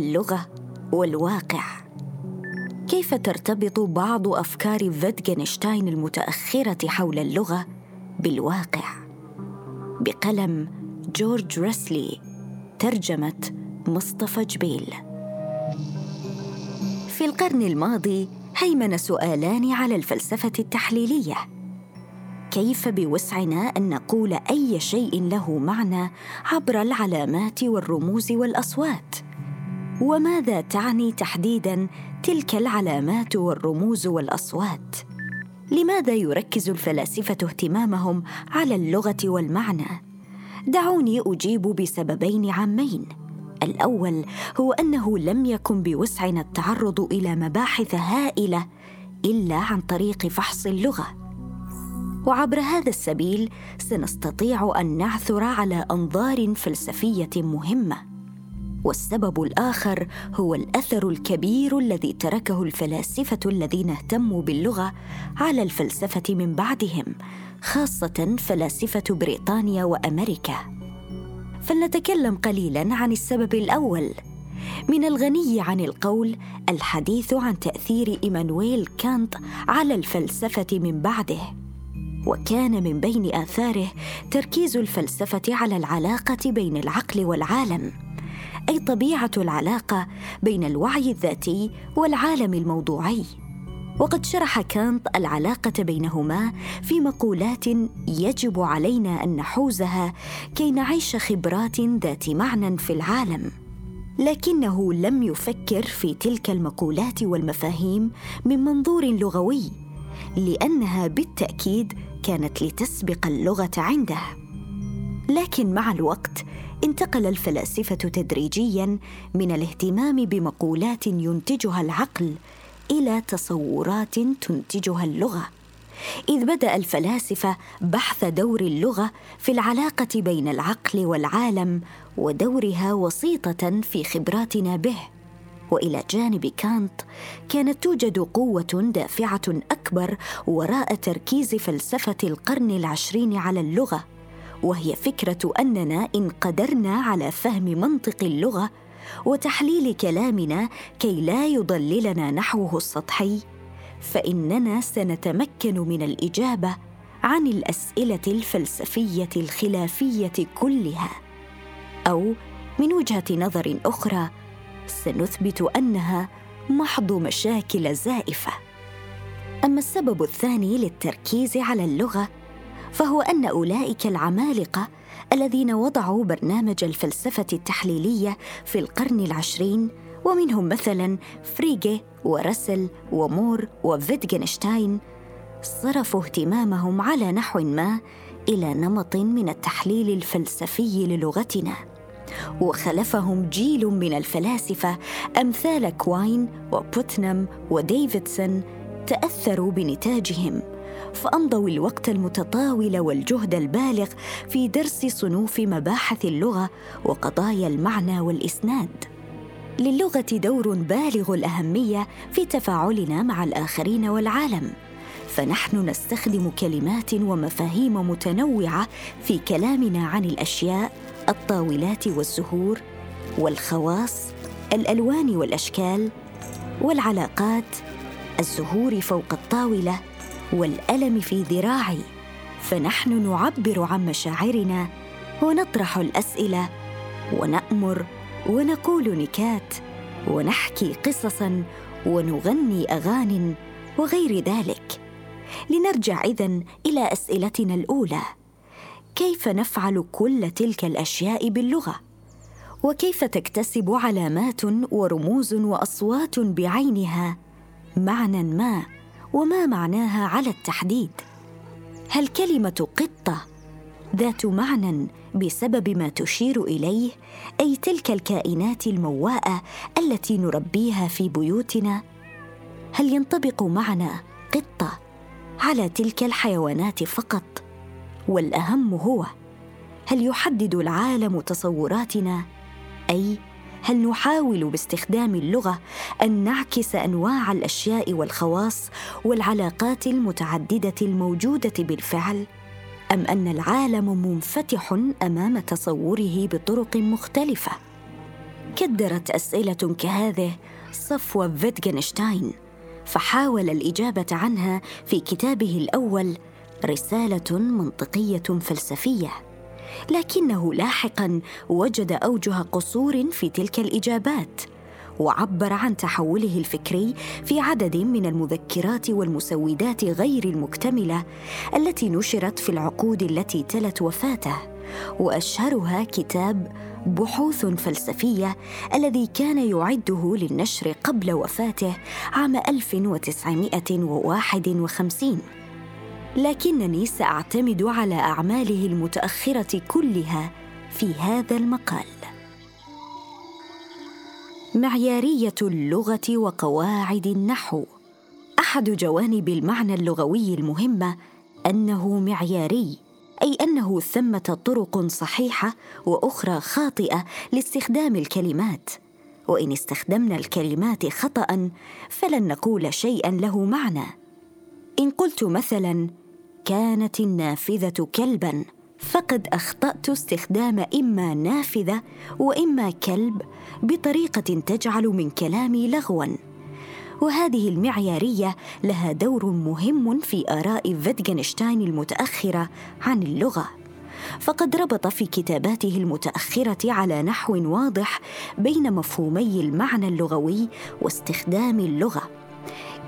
واللغة والواقع. كيف ترتبط بعض أفكار فيتغنشتاين المتأخرة حول اللغة بالواقع؟ بقلم جورج رسلي ترجمة مصطفى جبيل. في القرن الماضي هيمن سؤالان على الفلسفة التحليلية. كيف بوسعنا أن نقول أي شيء له معنى عبر العلامات والرموز والأصوات؟ وماذا تعني تحديدا تلك العلامات والرموز والأصوات؟ لماذا يركز الفلاسفة اهتمامهم على اللغة والمعنى؟ دعوني أجيب بسببين عامين. الأول هو أنه لم يكن بوسعنا التعرض إلى مباحث هائلة إلا عن طريق فحص اللغة. وعبر هذا السبيل سنستطيع أن نعثر على أنظار فلسفية مهمة. والسبب الآخر هو الأثر الكبير الذي تركه الفلاسفة الذين اهتموا باللغة على الفلسفة من بعدهم خاصة فلاسفة بريطانيا وأمريكا. فلنتكلم قليلا عن السبب الأول. من الغني عن القول الحديث عن تأثير إيمانويل كانت على الفلسفة من بعده. وكان من بين آثاره تركيز الفلسفة على العلاقة بين العقل والعالم. أي طبيعة العلاقة بين الوعي الذاتي والعالم الموضوعي. وقد شرح كانت العلاقة بينهما في مقولات يجب علينا أن نحوزها كي نعيش خبرات ذات معنى في العالم. لكنه لم يفكر في تلك المقولات والمفاهيم من منظور لغوي لأنها بالتأكيد كانت لتسبق اللغة عنده. لكن مع الوقت انتقل الفلاسفة تدريجيا من الاهتمام بمقولات ينتجها العقل إلى تصورات تنتجها اللغة. إذ بدأ الفلاسفة بحث دور اللغة في العلاقة بين العقل والعالم ودورها وسيطة في خبراتنا به. وإلى جانب كانت كانت توجد قوة دافعة أكبر وراء تركيز فلسفة القرن العشرين على اللغة. وهي فكرة أننا إن قدرنا على فهم منطق اللغة وتحليل كلامنا كي لا يضللنا نحوه السطحي فإننا سنتمكن من الإجابة عن الأسئلة الفلسفية الخلافية كلها. أو من وجهة نظر أخرى سنثبت أنها محض مشاكل زائفة. أما السبب الثاني للتركيز على اللغة فهو أن أولئك العمالقة الذين وضعوا برنامج الفلسفة التحليلية في القرن العشرين ومنهم مثلا فريجي ورسل ومور وفيتجنشتاين صرفوا اهتمامهم على نحو ما إلى نمط من التحليل الفلسفي للغتنا وخلفهم جيل من الفلاسفة أمثال كواين وبوتنم وديفيدسون تأثروا بنتاجهم. فأمضوا الوقت المتطاول والجهد البالغ في درس صنوف مباحث اللغة وقضايا المعنى والإسناد. للغة دور بالغ الأهمية في تفاعلنا مع الآخرين والعالم. فنحن نستخدم كلمات ومفاهيم متنوعة في كلامنا عن الأشياء الطاولات والزهور والخواص الألوان والأشكال والعلاقات الزهور فوق الطاولة والألم في ذراعي. فنحن نعبر عن مشاعرنا ونطرح الأسئلة ونأمر ونقول نكات ونحكي قصصا ونغني اغان وغير ذلك. لنرجع إذن إلى أسئلتنا الأولى. كيف نفعل كل تلك الأشياء باللغة؟ وكيف تكتسب علامات ورموز وأصوات بعينها؟ معنى ما وما معناها على التحديد. هل كلمه قطة ذات معنى بسبب ما تشير إليه أي تلك الكائنات المواءة التي نربيها في بيوتنا. هل ينطبق معنى قطة على تلك الحيوانات فقط؟ والأهم هو هل يحدد العالم تصوراتنا أي هل نحاول باستخدام اللغة أن نعكس أنواع الأشياء والخواص والعلاقات المتعددة الموجودة بالفعل؟ أم أن العالم منفتح أمام تصوره بطرق مختلفة؟ كدرت أسئلة كهذه صفو فيتغنشتاين فحاول الإجابة عنها في كتابه الأول رسالة منطقية فلسفية. لكنه لاحقا وجد أوجه قصور في تلك الإجابات وعبر عن تحوله الفكري في عدد من المذكرات والمسودات غير المكتملة التي نشرت في العقود التي تلت وفاته وأشهرها كتاب بحوث فلسفية الذي كان يعده للنشر قبل وفاته عام 1951 لكنني سأعتمد على أعماله المتأخرة كلها في هذا المقال. معيارية اللغة وقواعد النحو. أحد جوانب المعنى اللغوي المهمة أنه معياري أي أنه ثمة طرق صحيحة وأخرى خاطئة لاستخدام الكلمات. وإن استخدمنا الكلمات خطا فلن نقول شيئا له معنى. إن قلت مثلا كانت النافذة كلبا. فقد أخطأت استخدام إما نافذة وإما كلب بطريقة تجعل من كلامي لغوا. وهذه المعيارية لها دور مهم في آراء فيتغنشتاين المتأخرة عن اللغة. فقد ربط في كتاباته المتأخرة على نحو واضح بين مفهومي المعنى اللغوي واستخدام اللغة.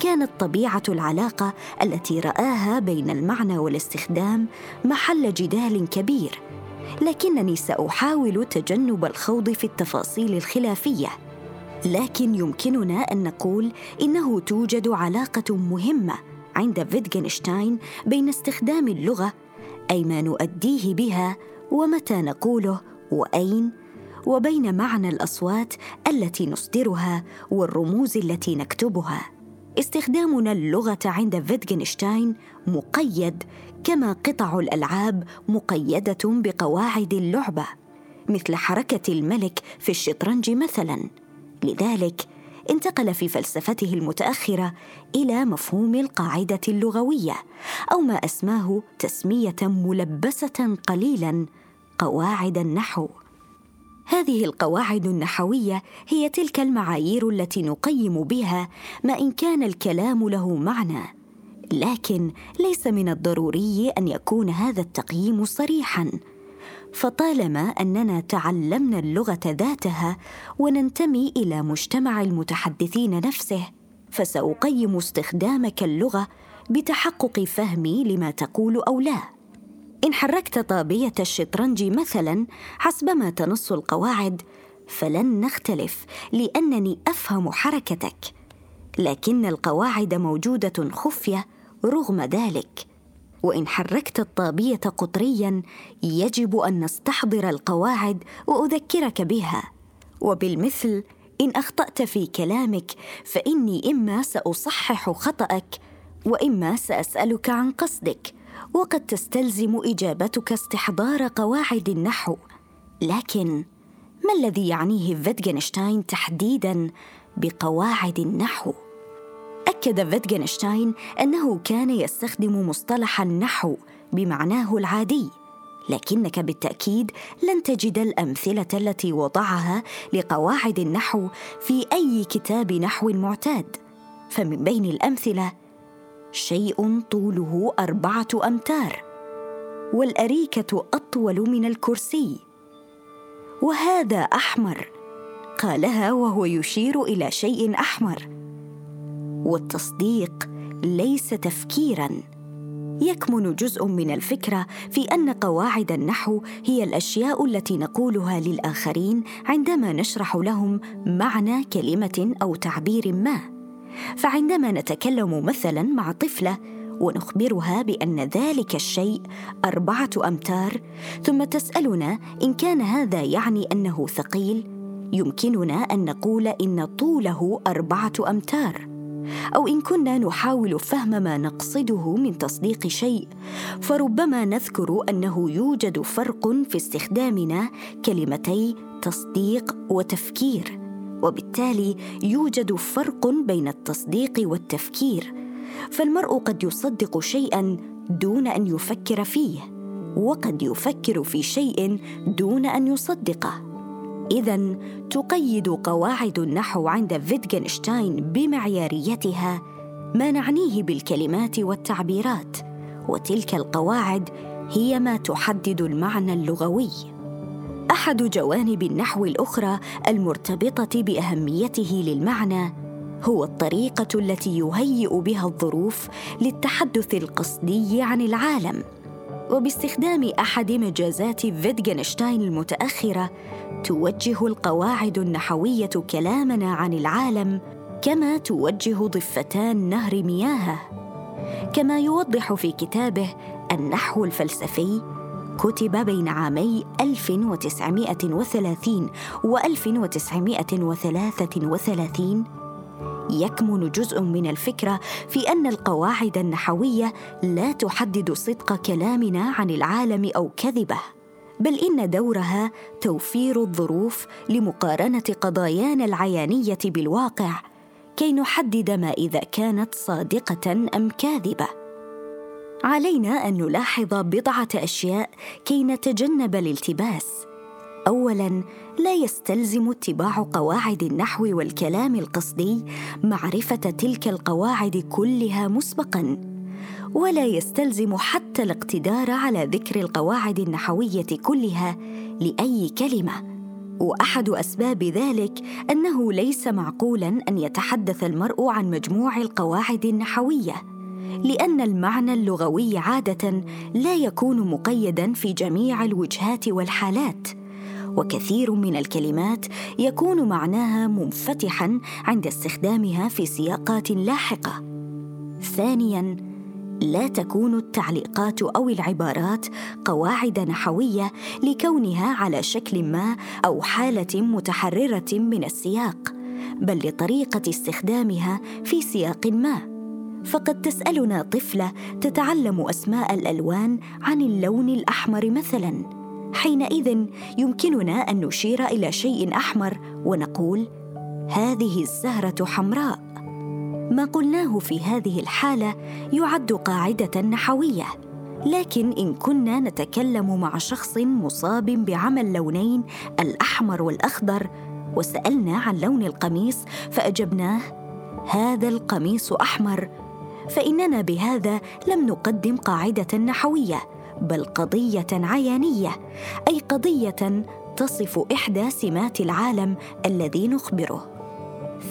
كانت طبيعة العلاقة التي رآها بين المعنى والاستخدام محل جدال كبير لكنني سأحاول تجنب الخوض في التفاصيل الخلافية. لكن يمكننا أن نقول إنه توجد علاقة مهمة عند فيتغنشتاين بين استخدام اللغة أي ما نؤديه بها ومتى نقوله وأين وبين معنى الأصوات التي نصدرها والرموز التي نكتبها. استخدامنا اللغة عند فيتغنشتاين مقيد كما قطع الألعاب مقيدة بقواعد اللعبة مثل حركة الملك في الشطرنج مثلا. لذلك انتقل في فلسفته المتأخرة إلى مفهوم القاعدة اللغوية أو ما أسماه تسمية ملبسة قليلا قواعد النحو. هذه القواعد النحوية هي تلك المعايير التي نقيم بها ما إن كان الكلام له معنى. لكن ليس من الضروري أن يكون هذا التقييم صريحا. فطالما أننا تعلمنا اللغة ذاتها وننتمي إلى مجتمع المتحدثين نفسه فسأقيم استخدامك اللغة بتحقق فهمي لما تقول أو لا. إن حركت طابية الشطرنج مثلا حسب ما تنص القواعد فلن نختلف لأنني أفهم حركتك. لكن القواعد موجودة خفية رغم ذلك. وإن حركت الطابية قطريا يجب أن نستحضر القواعد وأذكرك بها. وبالمثل إن أخطأت في كلامك فإني إما سأصحح خطأك وإما سأسألك عن قصدك. وقد تستلزم إجابتك استحضار قواعد النحو. لكن ما الذي يعنيه فيتغنشتاين تحديدا بقواعد النحو؟ أكد فيتغنشتاين أنه كان يستخدم مصطلح النحو بمعناه العادي لكنك بالتأكيد لن تجد الأمثلة التي وضعها لقواعد النحو في أي كتاب نحو معتاد. فمن بين الأمثلة شيء طوله أربعة أمتار والأريكة أطول من الكرسي. وهذا أحمر قالها وهو يشير إلى شيء أحمر. والتصديق ليس تفكيرا. يكمن جزء من الفكرة في أن قواعد النحو هي الأشياء التي نقولها للآخرين عندما نشرح لهم معنى كلمة أو تعبير ما. فعندما نتكلم مثلا مع طفلة ونخبرها بأن ذلك الشيء أربعة أمتار ثم تسألنا إن كان هذا يعني أنه ثقيل يمكننا أن نقول إن طوله أربعة أمتار. أو إن كنا نحاول فهم ما نقصده من تصديق شيء فربما نذكر أنه يوجد فرق في استخدامنا كلمتي تصديق وتفكير. وبالتالي يوجد فرق بين التصديق والتفكير فالمرء قد يصدق شيئا دون أن يفكر فيه وقد يفكر في شيء دون أن يصدقه. إذا تقيد قواعد النحو عند فيتغنشتاين بمعياريتها ما نعنيه بالكلمات والتعبيرات وتلك القواعد هي ما تحدد المعنى اللغوي. أحد جوانب النحو الأخرى المرتبطة بأهميته للمعنى هو الطريقة التي يهيئ بها الظروف للتحدث القصدي عن العالم. وباستخدام أحد مجازات فيتغنشتاين المتأخرة توجه القواعد النحوية كلامنا عن العالم كما توجه ضفتان نهر مياهه. كما يوضح في كتابه النحو الفلسفي كتب بين عامي 1930 و 1933 يكمن جزء من الفكرة في أن القواعد النحوية لا تحدد صدق كلامنا عن العالم أو كذبه بل إن دورها توفير الظروف لمقارنة قضايانا العيانية بالواقع كي نحدد ما إذا كانت صادقة أم كاذبة. علينا أن نلاحظ بضعة أشياء كي نتجنب الالتباس. اولا لا يستلزم اتباع قواعد النحو والكلام القصدي معرفة تلك القواعد كلها مسبقا. ولا يستلزم حتى الاقتدار على ذكر القواعد النحوية كلها لأي كلمة. وأحد أسباب ذلك أنه ليس معقولا أن يتحدث المرء عن مجموع القواعد النحوية. لأن المعنى اللغوي عادة لا يكون مقيدا في جميع الوجهات والحالات وكثير من الكلمات يكون معناها منفتحا عند استخدامها في سياقات لاحقة. ثانيا لا تكون التعليقات أو العبارات قواعد نحوية لكونها على شكل ما أو حالة متحررة من السياق بل لطريقة استخدامها في سياق ما. فقد تسألنا طفلة تتعلم أسماء الألوان عن اللون الأحمر مثلا. حينئذ يمكننا أن نشير إلى شيء أحمر ونقول هذه الزهرة حمراء. ما قلناه في هذه الحالة يعد قاعدة نحوية لكن إن كنا نتكلم مع شخص مصاب بعمى اللونين الأحمر والأخضر وسألنا عن لون القميص فأجبناه هذا القميص أحمر فإننا بهذا لم نقدم قاعدة نحوية بل قضية عيانية أي قضية تصف إحدى سمات العالم الذي نخبره.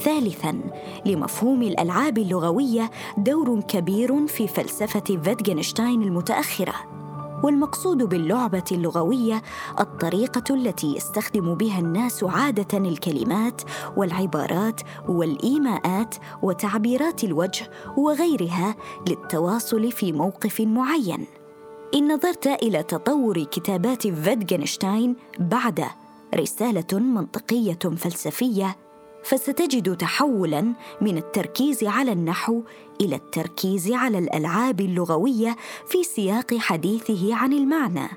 ثالثا لمفهوم الألعاب اللغوية دور كبير في فلسفة فيتغنشتاين المتأخرة. والمقصود باللعبة اللغوية الطريقة التي يستخدم بها الناس عادة الكلمات والعبارات والإيماءات وتعبيرات الوجه وغيرها للتواصل في موقف معين. إن نظرت إلى تطور كتابات فيتغنشتاين بعد رسالة منطقية فلسفية فستجد تحولا من التركيز على النحو إلى التركيز على الألعاب اللغوية في سياق حديثه عن المعنى.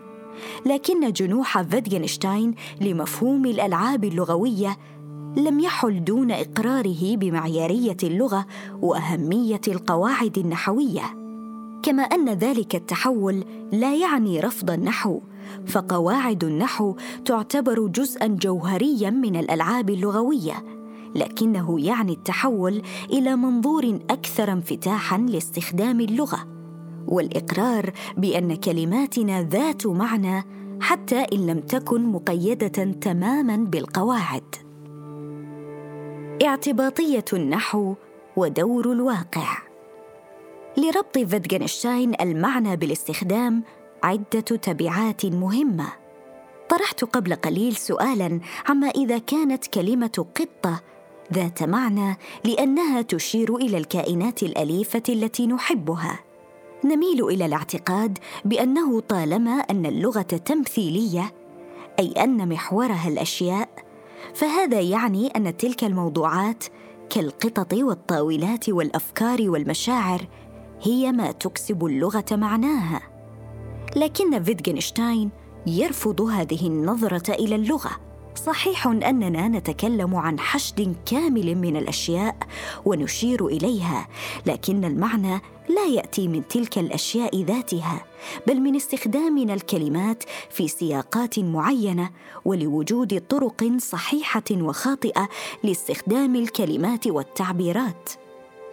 لكن جنوح فيتغنشتاين لمفهوم الألعاب اللغوية لم يحل دون إقراره بمعيارية اللغة وأهمية القواعد النحوية. كما أن ذلك التحول لا يعني رفض النحو فقواعد النحو تعتبر جزءا جوهريا من الألعاب اللغوية. لكنه يعني التحول إلى منظور أكثر انفتاحا لاستخدام اللغة والإقرار بأن كلماتنا ذات معنى حتى إن لم تكن مقيدة تماما بالقواعد. اعتباطية النحو ودور الواقع. لربط فيتغنشتاين المعنى بالاستخدام عدة تبعات مهمة. طرحت قبل قليل سؤالا عما إذا كانت كلمة قطة ذات معنى لأنها تشير إلى الكائنات الأليفة التي نحبها. نميل إلى الاعتقاد بأنه طالما أن اللغة تمثيلية أي أن محورها الأشياء فهذا يعني أن تلك الموضوعات كالقطط والطاولات والأفكار والمشاعر هي ما تكسب اللغة معناها. لكن فيتغنشتاين يرفض هذه النظرة إلى اللغة. صحيح أننا نتكلم عن حشد كامل من الأشياء ونشير إليها لكن المعنى لا يأتي من تلك الأشياء ذاتها بل من استخدامنا الكلمات في سياقات معينة ولوجود طرق صحيحة وخاطئة لاستخدام الكلمات والتعبيرات.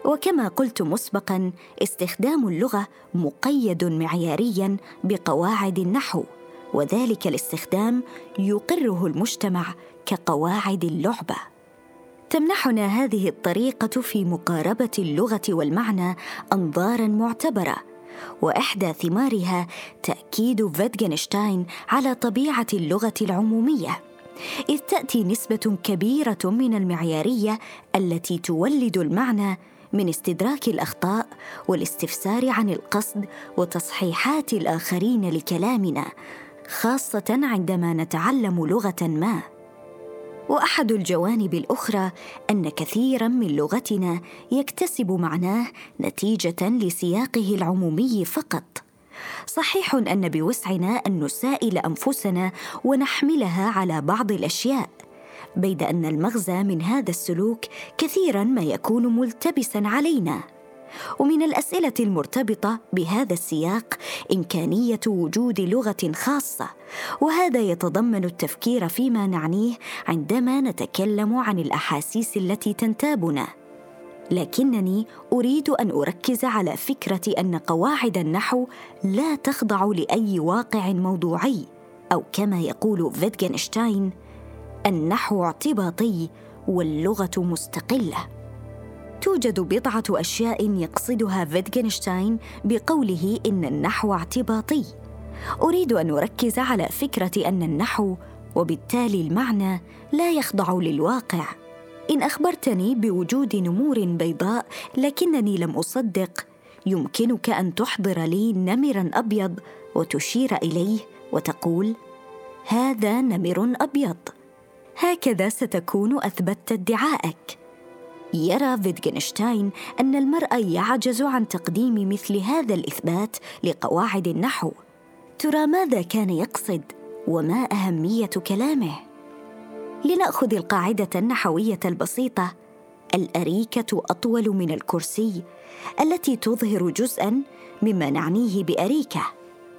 وكما قلت مسبقا استخدام اللغة مقيد معياريا بقواعد النحو. وذلك الاستخدام يقره المجتمع كقواعد اللعبة. تمنحنا هذه الطريقة في مقاربة اللغة والمعنى أنظارا معتبرة وإحدى ثمارها تأكيد فيتجنشتاين على طبيعة اللغة العمومية إذ تأتي نسبة كبيرة من المعيارية التي تولد المعنى من استدراك الأخطاء والاستفسار عن القصد وتصحيحات الآخرين لكلامنا. خاصة عندما نتعلم لغة ما. وأحد الجوانب الأخرى أن كثيرا من لغتنا يكتسب معناه نتيجة لسياقه العمومي فقط. صحيح أن بوسعنا أن نسائل أنفسنا ونحملها على بعض الأشياء بيد أن المغزى من هذا السلوك كثيرا ما يكون ملتبسا علينا. ومن الأسئلة المرتبطة بهذا السياق إمكانية وجود لغة خاصة وهذا يتضمن التفكير فيما نعنيه عندما نتكلم عن الأحاسيس التي تنتابنا. لكنني أريد أن أركز على فكرة أن قواعد النحو لا تخضع لأي واقع موضوعي أو كما يقول فيتجنشتاين النحو اعتباطي واللغة مستقلة. توجد بضعة أشياء يقصدها فيتجنشتاين بقوله إن النحو اعتباطي. أريد أن أركز على فكرة أن النحو وبالتالي المعنى لا يخضع للواقع. إن أخبرتني بوجود نمور بيضاء لكنني لم أصدق يمكنك أن تحضر لي نمرا أبيض وتشير إليه وتقول هذا نمر أبيض. هكذا ستكون أثبتت ادعائك. يرى فيتجنشتاين أن المرء يعجز عن تقديم مثل هذا الإثبات لقواعد النحو. ترى ماذا كان يقصد وما أهمية كلامه؟ لنأخذ القاعدة النحوية البسيطة. الأريكة أطول من الكرسي التي تظهر جزءا مما نعنيه بأريكة.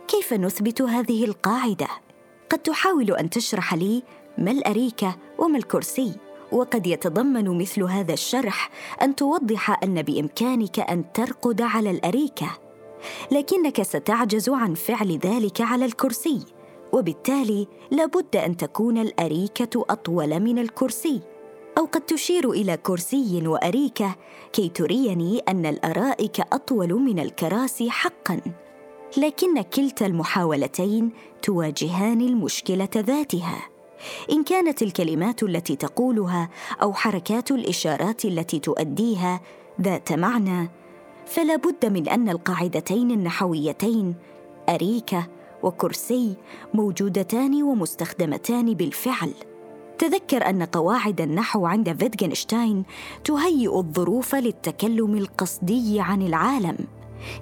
كيف نثبت هذه القاعدة؟ قد تحاول أن تشرح لي ما الأريكة وما الكرسي. وقد يتضمن مثل هذا الشرح أن توضح أن بإمكانك أن ترقد على الأريكة لكنك ستعجز عن فعل ذلك على الكرسي وبالتالي لابد أن تكون الأريكة أطول من الكرسي أو قد تشير إلى كرسي وأريكة كي تريني أن الأرائك أطول من الكراسي حقا لكن كلتا المحاولتين تواجهان المشكلة ذاتها. إن كانت الكلمات التي تقولها أو حركات الإشارات التي تؤديها ذات معنى فلا بد من أن القاعدتين النحويتين اريكه وكرسي موجودتان ومستخدمتان بالفعل. تذكر أن قواعد النحو عند فيتجنشتاين تهيئ الظروف للتكلم القصدي عن العالم.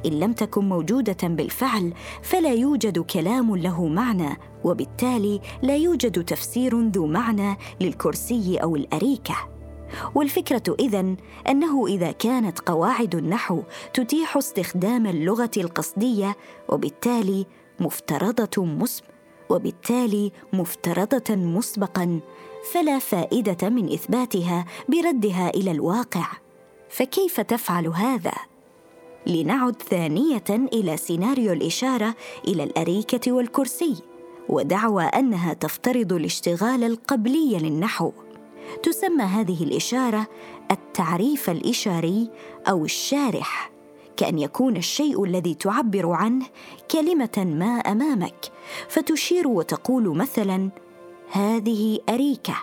إن لم تكن موجودة بالفعل فلا يوجد كلام له معنى وبالتالي لا يوجد تفسير ذو معنى للكرسي أو الأريكة. والفكرة إذن أنه إذا كانت قواعد النحو تتيح استخدام اللغة القصدية وبالتالي مفترضة مسب وبالتالي مفترضة مسبقا فلا فائدة من إثباتها بردها إلى الواقع. فكيف تفعل هذا؟ لنعد ثانية إلى سيناريو الإشارة إلى الأريكة والكرسي ودعوى أنها تفترض الاشتغال القبلي للنحو. تسمى هذه الإشارة التعريف الإشاري أو الشارح كأن يكون الشيء الذي تعبر عنه كلمة ما أمامك فتشير وتقول مثلا هذه أريكة.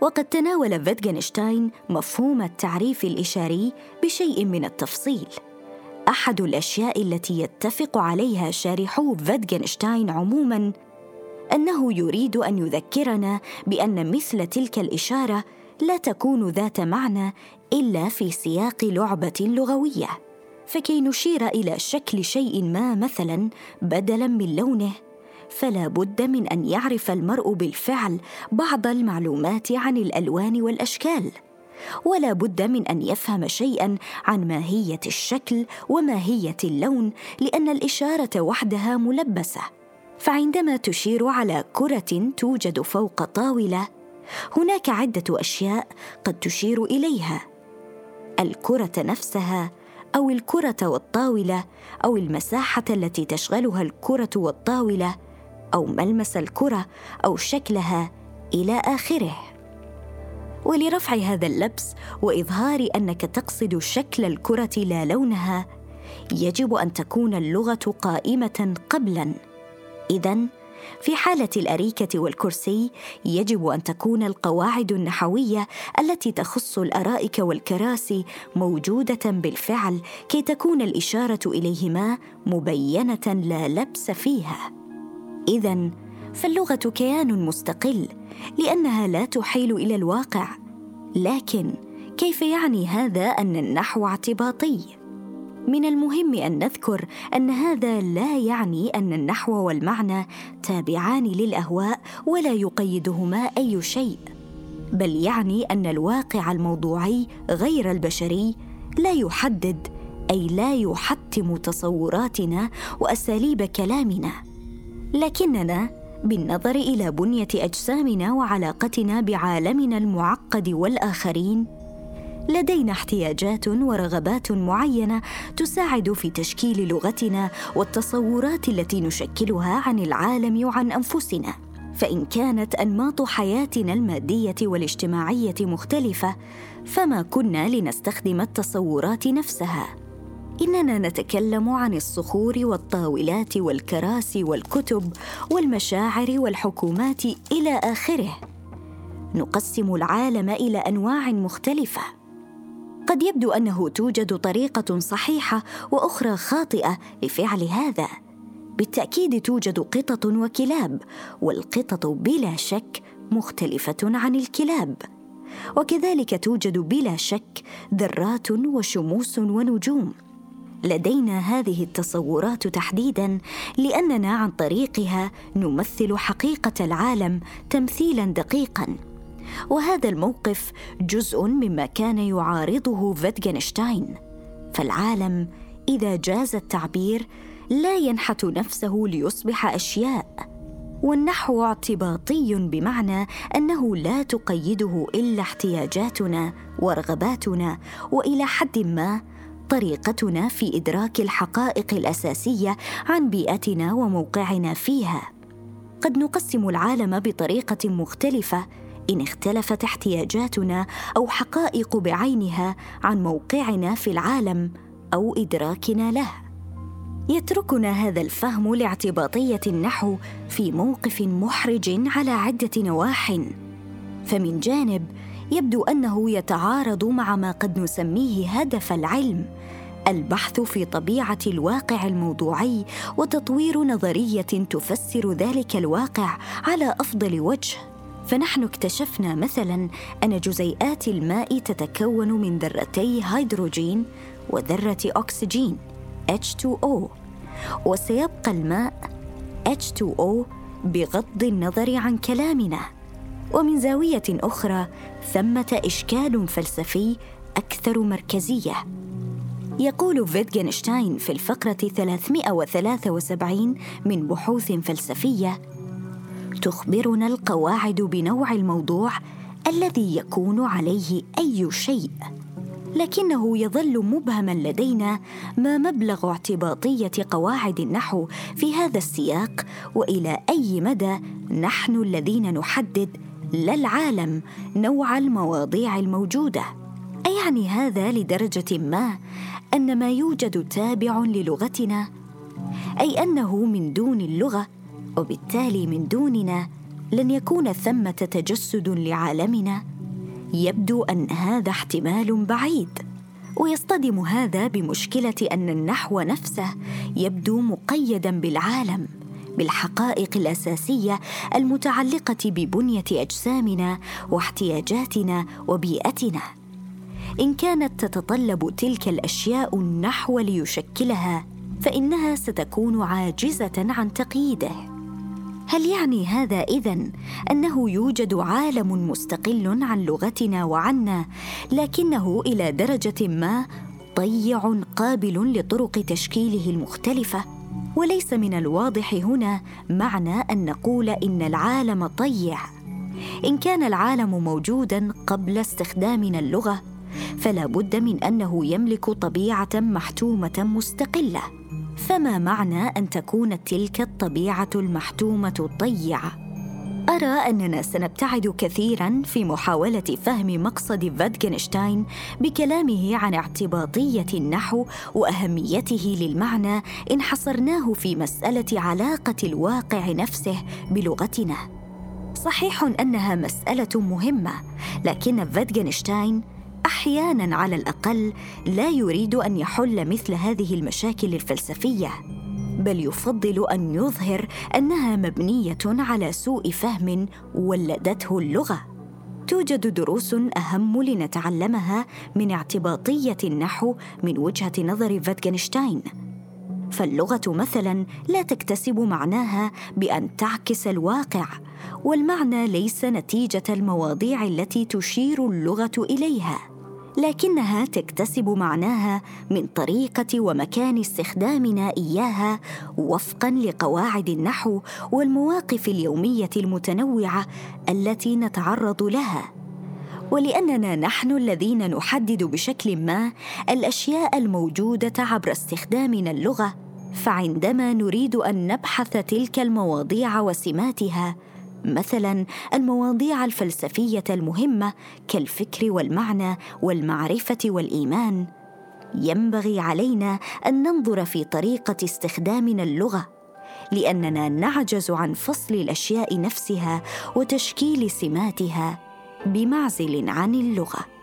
وقد تناول فيتجنشتاين مفهوم التعريف الإشاري بشيء من التفصيل. أحد الأشياء التي يتفق عليها شارحو فيتجنشتاين عموما أنه يريد أن يذكرنا بأن مثل تلك الإشارة لا تكون ذات معنى إلا في سياق لعبة لغوية. فكي نشير إلى شكل شيء ما مثلا بدلا من لونه فلا بد من أن يعرف المرء بالفعل بعض المعلومات عن الألوان والأشكال. ولا بد من أن يفهم شيئا عن ماهية الشكل وماهية اللون لأن الإشارة وحدها ملبسة. فعندما تشير على كرة توجد فوق طاولة هناك عدة أشياء قد تشير إليها. الكرة نفسها أو الكرة والطاولة أو المساحة التي تشغلها الكرة والطاولة أو ملمس الكرة أو شكلها إلى آخره. ولرفع هذا اللبس وإظهار أنك تقصد شكل الكرة لا لونها يجب أن تكون اللغة قائمة قبلا. اذا في حالة الأريكة والكرسي يجب أن تكون القواعد النحوية التي تخص الأرائك والكراسي موجودة بالفعل كي تكون الإشارة إليهما مبينة لا لبس فيها. اذا فاللغة كيان مستقل. لأنها لا تحيل إلى الواقع. لكن كيف يعني هذا أن النحو اعتباطي؟ من المهم أن نذكر أن هذا لا يعني أن النحو والمعنى تابعان للأهواء ولا يقيدهما أي شيء بل يعني أن الواقع الموضوعي غير البشري لا يحدد أي لا يحتم تصوراتنا وأساليب كلامنا. لكننا بالنظر إلى بنية أجسامنا وعلاقتنا بعالمنا المعقد والآخرين لدينا احتياجات ورغبات معينة تساعد في تشكيل لغتنا والتصورات التي نشكلها عن العالم وعن أنفسنا. فإن كانت أنماط حياتنا المادية والاجتماعية مختلفة فما كنا لنستخدم التصورات نفسها. إننا نتكلم عن الصخور والطاولات والكراسي والكتب والمشاعر والحكومات إلى آخره. نقسم العالم إلى أنواع مختلفة. قد يبدو أنه توجد طريقة صحيحة وأخرى خاطئة لفعل هذا. بالتأكيد توجد قطط وكلاب والقطط بلا شك مختلفة عن الكلاب. وكذلك توجد بلا شك ذرات وشموس ونجوم. لدينا هذه التصورات تحديدا لأننا عن طريقها نمثل حقيقة العالم تمثيلا دقيقا. وهذا الموقف جزء مما كان يعارضه فيتغنشتاين فالعالم إذا جاز التعبير لا ينحت نفسه ليصبح أشياء. والنحو اعتباطي بمعنى أنه لا تقيده إلا احتياجاتنا ورغباتنا وإلى حد ما طريقتنا في إدراك الحقائق الأساسية عن بيئتنا وموقعنا فيها. قد نقسم العالم بطريقة مختلفة إن اختلفت احتياجاتنا أو حقائق بعينها عن موقعنا في العالم أو إدراكنا له. يتركنا هذا الفهم لاعتباطية النحو في موقف محرج على عدة نواح. فمن جانب يبدو أنه يتعارض مع ما قد نسميه هدف العلم البحث في طبيعة الواقع الموضوعي وتطوير نظرية تفسر ذلك الواقع على أفضل وجه. فنحن اكتشفنا مثلا أن جزيئات الماء تتكون من ذرتي هيدروجين وذرة أكسجين H2O وسيبقى الماء H2O بغض النظر عن كلامنا. ومن زاوية أخرى ثمة إشكال فلسفي أكثر مركزية. يقول فيتجنشتاين في الفقرة 373 من بحوث فلسفية تخبرنا القواعد بنوع الموضوع الذي يكون عليه أي شيء لكنه يظل مبهما لدينا ما مبلغ اعتباطية قواعد النحو في هذا السياق وإلى أي مدى نحن الذين نحدد لا العالم نوع المواضيع الموجودة. ايعني هذا لدرجة ما أن ما يوجد تابع للغتنا؟ أي أنه من دون اللغة وبالتالي من دوننا لن يكون ثمه تجسد لعالمنا؟ يبدو أن هذا احتمال بعيد. ويصطدم هذا بمشكلة أن النحو نفسه يبدو مقيدا بالعالم. بالحقائق الأساسية المتعلقة ببنية أجسامنا واحتياجاتنا وبيئتنا. إن كانت تتطلب تلك الأشياء النحو ليشكلها فإنها ستكون عاجزة عن تقييده. هل يعني هذا إذن أنه يوجد عالم مستقل عن لغتنا وعنا لكنه إلى درجة ما طيع قابل لطرق تشكيله المختلفة؟ وليس من الواضح هنا معنى أن نقول إن العالم طيع إن كان العالم موجودا قبل استخدامنا اللغة فلا بد من أنه يملك طبيعة محتومة مستقلة. فما معنى أن تكون تلك الطبيعة المحتومة طيعه أرى أننا سنبتعد كثيرا في محاولة فهم مقصد فاتجنشتاين بكلامه عن اعتباطية النحو وأهميته للمعنى إن حصرناه في مسألة علاقة الواقع نفسه بلغتنا. صحيح أنها مسألة مهمة، لكن فاتجنشتاين أحيانا على الأقل لا يريد أن يحل مثل هذه المشاكل الفلسفية بل يفضل أن يظهر أنها مبنية على سوء فهم ولدته اللغة. توجد دروس أهم لنتعلمها من اعتباطية النحو من وجهة نظر فاتجنشتاين فاللغة مثلا لا تكتسب معناها بأن تعكس الواقع والمعنى ليس نتيجة المواضيع التي تشير اللغة إليها. لكنها تكتسب معناها من طريقة ومكان استخدامنا إياها وفقا لقواعد النحو والمواقف اليومية المتنوعة التي نتعرض لها. ولأننا نحن الذين نحدد بشكل ما الأشياء الموجودة عبر استخدامنا اللغة فعندما نريد أن نبحث تلك المواضيع وسماتها مثلا المواضيع الفلسفية المهمة كالفكر والمعنى والمعرفة والإيمان. ينبغي علينا أن ننظر في طريقة استخدامنا اللغة لأننا نعجز عن فصل الأشياء نفسها وتشكيل سماتها بمعزل عن اللغة.